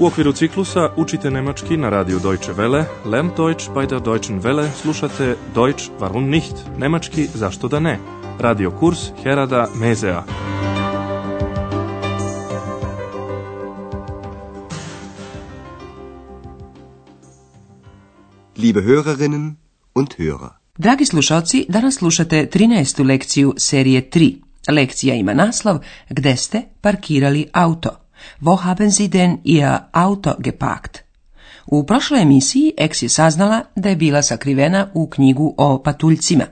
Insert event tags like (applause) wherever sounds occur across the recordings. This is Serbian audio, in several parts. U okviru ciklusa učite nemački na radiju Deutsche Welle, Lern Deutsch bei der Deutschen Welle, slušate Deutsch warum nicht, nemački zašto da ne, radio kurs Herada Mezea. Liebe Hörerinnen und Hörer. Dragi slušalci, danas slušate 13. lekciju serije 3. Lekcija ima naslov Gde ste parkirali auto? Wo haben Sie denn Ihr Auto gepackt? U prošloj emisiji Eks je saznala da je bila sakrivena u knjigu o patuljcima.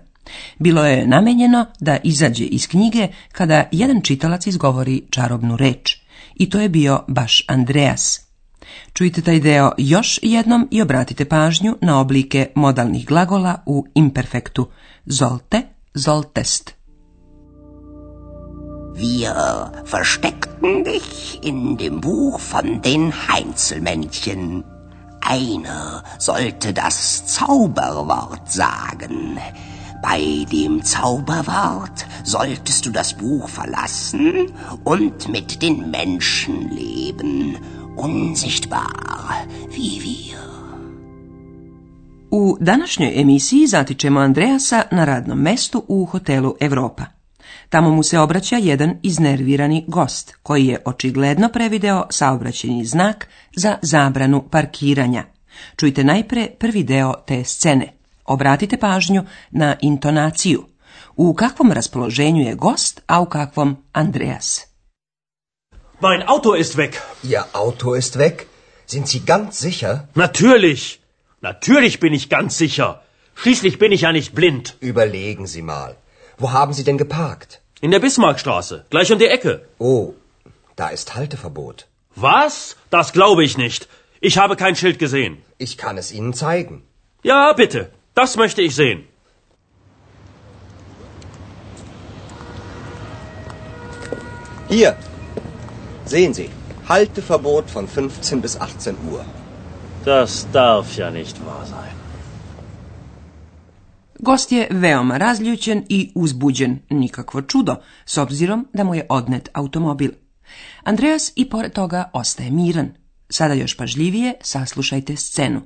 Bilo je namenjeno da izađe iz knjige kada jedan čitalac izgovori čarobnu reč. I to je bio baš Andreas. Čujte taj deo još jednom i obratite pažnju na oblike modalnih glagola u imperfektu. Zolte, zoltest. Wir versteckten dich in dem Buch von den Heinzelmännchen. Einer sollte das Zauberwort sagen. Bei dem Zauberwort solltest du das Buch verlassen und mit den Menschen leben, unsichtbar wie wir. U današnjoj emisiji zatičemo Andreasa na radnom mestu u hotelu Europa. Tamo mu se obraća jedan iznervirani gost, koji je očigledno prevideo saobraćeni znak za zabranu parkiranja. Čujte najpre prvi deo te scene. Obratite pažnju na intonaciju. U kakvom raspoloženju je gost, a u kakvom Andreas? Mein Auto ist weg. Ihr Auto ist weg? Sind Sie ganz sicher? Natürlich. Natürlich bin ich ganz sicher. Schließlich bin ich ja nicht blind. Überlegen Sie mal. Wo haben Sie denn geparkt? In der Bismarckstraße, gleich um die Ecke. Oh, da ist Halteverbot. Was? Das glaube ich nicht. Ich habe kein Schild gesehen. Ich kann es Ihnen zeigen. Ja, bitte. Das möchte ich sehen. Hier. Sehen Sie. Halteverbot von 15 bis 18 Uhr. Das darf ja nicht wahr sein. Gost je veoma razljučen i uzbuđen, nikakvo čudo, s obzirom da mu je odnet automobil. Andreas i pored toga ostaje miran. Sada još pažljivije saslušajte scenu.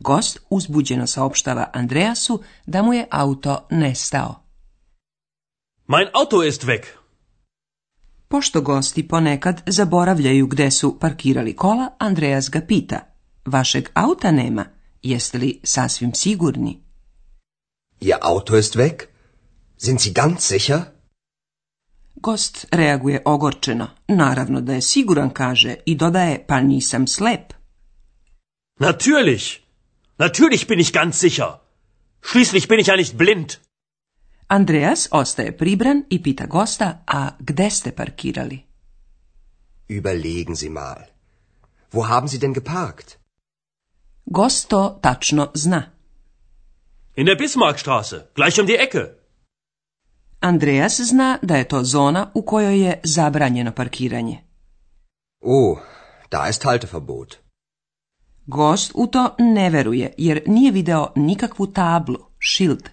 Gost uzbuđeno saopštava Andreasu da mu je auto nestao. Mein auto ist weg. Pošto gosti ponekad zaboravljaju gde su parkirali kola, Andreas ga pita. Vašeg auta nema, jeste li sasvim sigurni? Ihr Auto ist weg? Sind Sie ganz sicher? Gost reaguje ogorčeno. Naravno da je siguran, kaže, i dodaje, pa nisam slep. Natürlich! Natürlich bin ich ganz sicher. Schließlich bin ich ja nicht blind. Andreas ostaje pribran i pita gosta, a gde ste parkirali? Überlegen Sie mal. Wo haben Sie denn geparkt? gosto tačno zna. In der Bismarckstraße, gleich um die Ecke. Andreas zna da je to zona u kojoj je zabranjeno parkiranje. O, da ist Halteverbot. Gost u to ne veruje jer nije video nikakvu tablu, schild.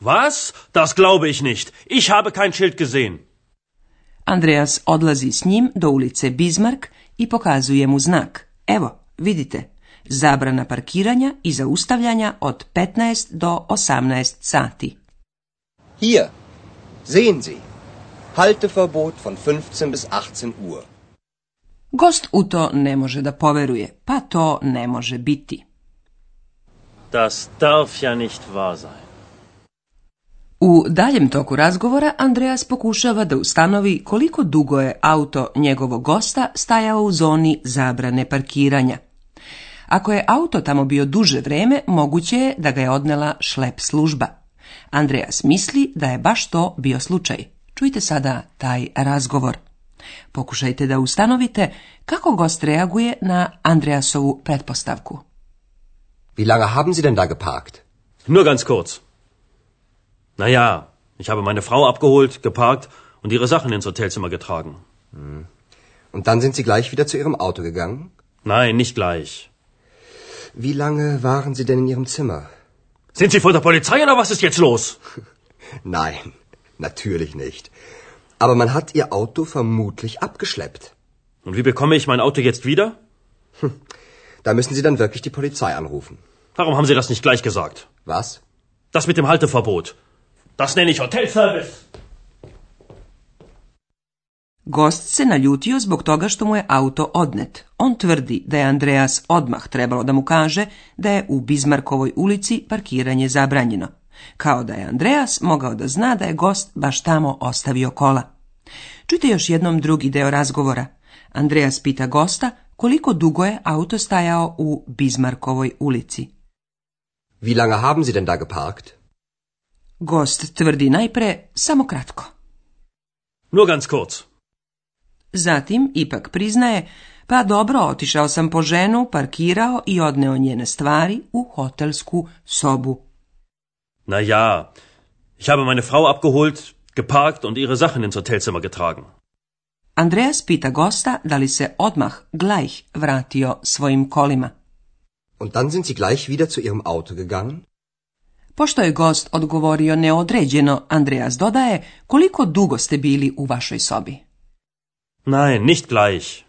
Was? Das glaube ich nicht. Ich habe kein Schild gesehen. Andreas odlazi s njim do ulice Bismarck i pokazuje mu znak. Evo, vidite, zabrana parkiranja i zaustavljanja od 15 do 18 sati. Hier, sehen Sie, Halteverbot von 15 bis 18 Uhr. Gost u to ne može da poveruje, pa to ne može biti. Das darf ja nicht wahr sein. U daljem toku razgovora Andreas pokušava da ustanovi koliko dugo je auto njegovog gosta stajao u zoni zabrane parkiranja. Ako je auto tamo bio duže vreme, moguće je da ga je odnela šlep služba. Andreas misli da je baš to bio slučaj. Čujte sada taj razgovor. Pokušajte da ustanovite kako gost reaguje na Andreasovu pretpostavku. Wie lange haben Sie denn da geparkt? Nur ganz kurz. Na ja, ich habe meine Frau abgeholt, geparkt und ihre Sachen ins Hotelzimmer getragen. Hm. Und dann sind Sie gleich wieder zu Ihrem Auto gegangen? Nein, nicht gleich. Wie lange waren Sie denn in Ihrem Zimmer? Sind Sie vor der Polizei oder was ist jetzt los? (laughs) Nein, natürlich nicht. Aber man hat Ihr Auto vermutlich abgeschleppt. Und wie bekomme ich mein Auto jetzt wieder? Hm, da müssen Sie dann wirklich die Polizei anrufen. Warum haben Sie das nicht gleich gesagt? Was? Das mit dem Halteverbot. Das nenne ich Hotelservice. Gost se naljutio zbog toga što mu je auto odnet. On tvrdi da je Andreas odmah trebalo da mu kaže da je u Bizmarkovoj ulici parkiranje zabranjeno. Kao da je Andreas mogao da zna da je gost baš tamo ostavio kola. Čujte još jednom drugi deo razgovora. Andreas pita gosta koliko dugo je auto stajao u Bizmarkovoj ulici. Wie lange haben Sie denn da geparkt? Gost tvrdi najpre samo kratko. Nur ganz kurz. Zatim ipak priznaje, pa dobro, otišao sam po ženu, parkirao i odneo njene stvari u hotelsku sobu. Na ja, ich habe meine Frau abgeholt, geparkt und ihre Sachen ins Hotelzimmer getragen. Andreas pita gosta da li se odmah gleich vratio svojim kolima. Und dann sind sie gleich wieder zu ihrem Auto gegangen? Pošto je gost odgovorio neodređeno, Andreas dodaje koliko dugo ste bili u vašoj sobi. Nein, nicht gleich.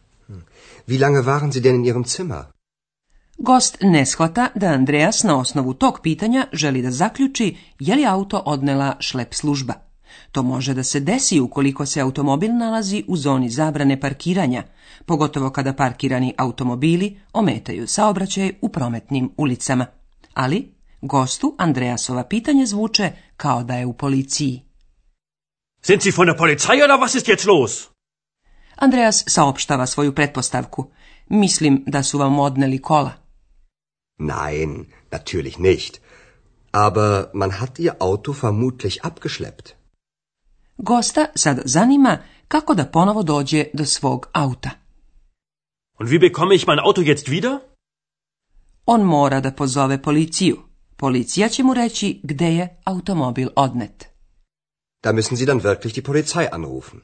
Wie lange waren Sie denn in Ihrem Zimmer? Gost ne shvata da Andreas na osnovu tog pitanja želi da zaključi je li auto odnela šlep služba. To može da se desi ukoliko se automobil nalazi u zoni zabrane parkiranja, pogotovo kada parkirani automobili ometaju saobraćaj u prometnim ulicama. Ali gostu Andreasova pitanje zvuče kao da je u policiji. Sind Sie von der Polizei oder was ist jetzt los? Andreas saopštava svoju pretpostavku. Mislim da su vam odneli kola. Nein, natürlich nicht. Aber man hat ihr Auto vermutlich abgeschleppt. Gosta sad zanima kako da ponovo dođe do svog auta. Und wie bekomme ich mein Auto jetzt wieder? On mora da pozove policiju. Policija će mu reći gde je automobil odnet. Da müssen Sie dann wirklich die Polizei anrufen.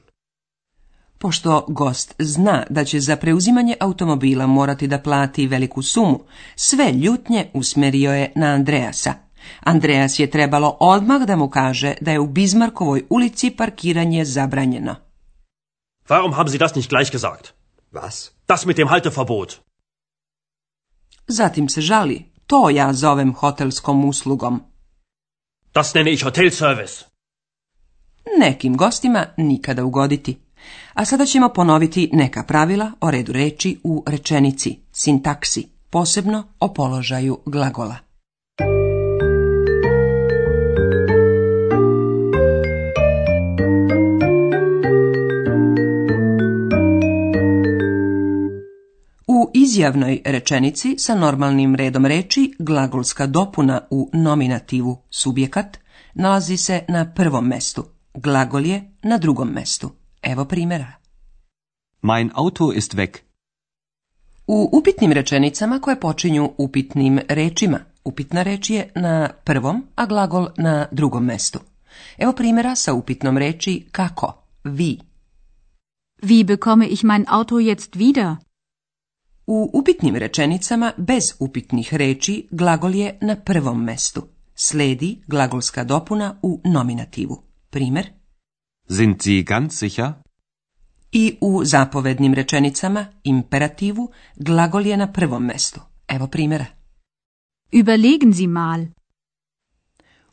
Pošto gost zna da će za preuzimanje automobila morati da plati veliku sumu, sve ljutnje usmerio je na Andreasa. Andreas je trebalo odmah da mu kaže da je u Bismarkovoj ulici parkiranje zabranjeno. Warum haben Sie das nicht gleich gesagt? Was? Das mit dem Halteverbot. Zatim se žali. To ja zovem hotelskom uslugom. Das nenne ich Hotelservice. Nekim gostima nikada ugoditi. A sada ćemo ponoviti neka pravila o redu reči u rečenici, sintaksi, posebno o položaju glagola. U izjavnoj rečenici sa normalnim redom reči glagolska dopuna u nominativu subjekat nalazi se na prvom mestu, glagol je na drugom mestu. Evo primjera. Mein auto ist weg. U upitnim rečenicama koje počinju upitnim rečima, upitna reč je na prvom, a glagol na drugom mestu. Evo primjera sa upitnom reči kako, vi. Wie bekomme ich mein auto jetzt wieder? U upitnim rečenicama bez upitnih reči glagol je na prvom mestu. Sledi glagolska dopuna u nominativu. Primjer. Sind Sie ganz sicher? I u zapovednim rečenicama, imperativu, glagol je na prvom mestu. Evo primjera. Überlegen Sie mal.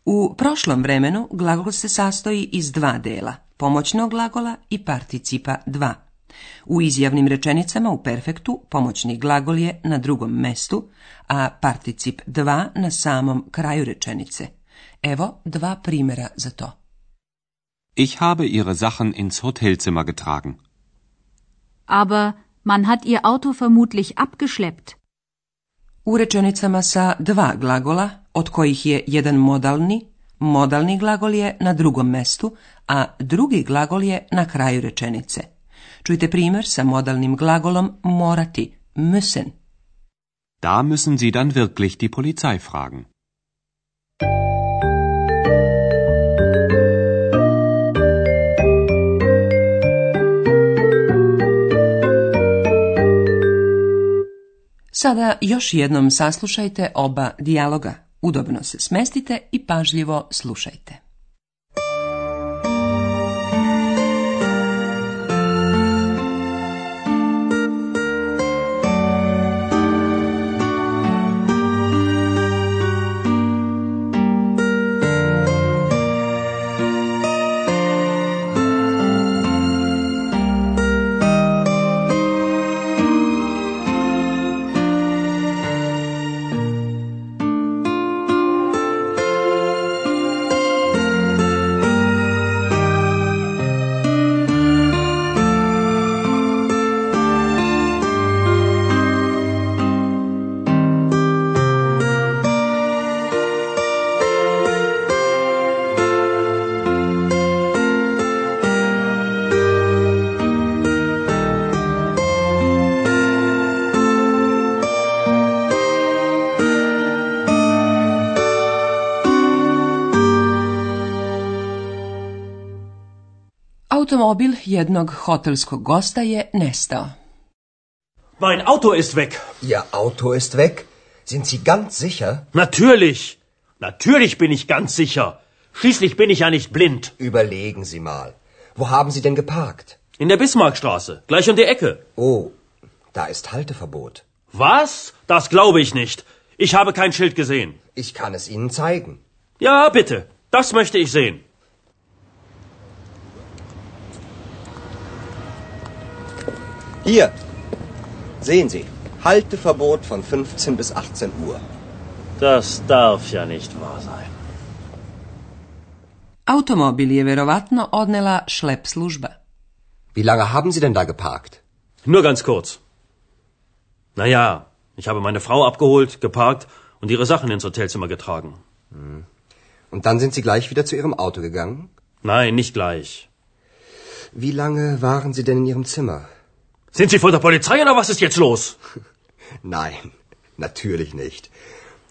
U prošlom vremenu glagol se sastoji iz dva dela, pomoćnog glagola i participa dva. U izjavnim rečenicama u perfektu pomoćni glagol je na drugom mestu, a particip dva na samom kraju rečenice. Evo dva primjera za to. Ich habe ihre Sachen ins Hotelzimmer getragen. Aber man hat ihr Auto vermutlich abgeschleppt. U rečenicama sa dva glagola, od kojih je jedan modalni, modalni glagol je na drugom mestu, a drugi glagol je na kraju rečenice. Čujte primjer sa modalnim glagolom morati, müssen. Da müssen Sie dann wirklich die Polizei fragen. Sada još jednom saslušajte oba dijaloga. Udobno se smestite i pažljivo slušajte. Automobil jednog hotelskog gosta je nestao. Mein Auto ist weg. Ihr Auto ist weg? Sind Sie ganz sicher? Natürlich. Natürlich bin ich ganz sicher. Schließlich bin ich ja nicht blind. Überlegen Sie mal. Wo haben Sie denn geparkt? In der Bismarckstraße, gleich um die Ecke. Oh, da ist Halteverbot. Was? Das glaube ich nicht. Ich habe kein Schild gesehen. Ich kann es Ihnen zeigen. Ja, bitte. Das möchte ich sehen. Hier, sehen Sie, Halteverbot von 15 bis 18 Uhr. Das darf ja nicht wahr sein. Automobil je verovatno odnela šlep služba. Wie lange haben Sie denn da geparkt? Nur ganz kurz. Naja, ich habe meine Frau abgeholt, geparkt und ihre Sachen ins Hotelzimmer getragen. Hm. Und dann sind Sie gleich wieder zu Ihrem Auto gegangen? Nein, nicht gleich. Wie lange waren Sie denn in Ihrem Zimmer? Sind Sie von der Polizei oder was ist jetzt los? (laughs) Nein, natürlich nicht.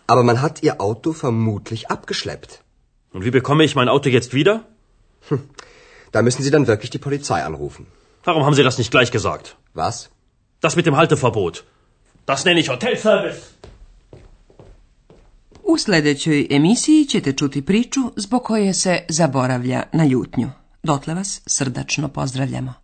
Aber man hat Ihr Auto vermutlich abgeschleppt. Und wie bekomme ich mein Auto jetzt wieder? Hm. Da müssen Sie dann wirklich die Polizei anrufen. Warum haben Sie das nicht gleich gesagt? Was? Das mit dem Halteverbot. Das nenne ich Hotelservice. U sljedećoj emisiji ćete čuti priču zbog koje se zaboravlja na ljutnju. Dotle vas srdačno pozdravljamo.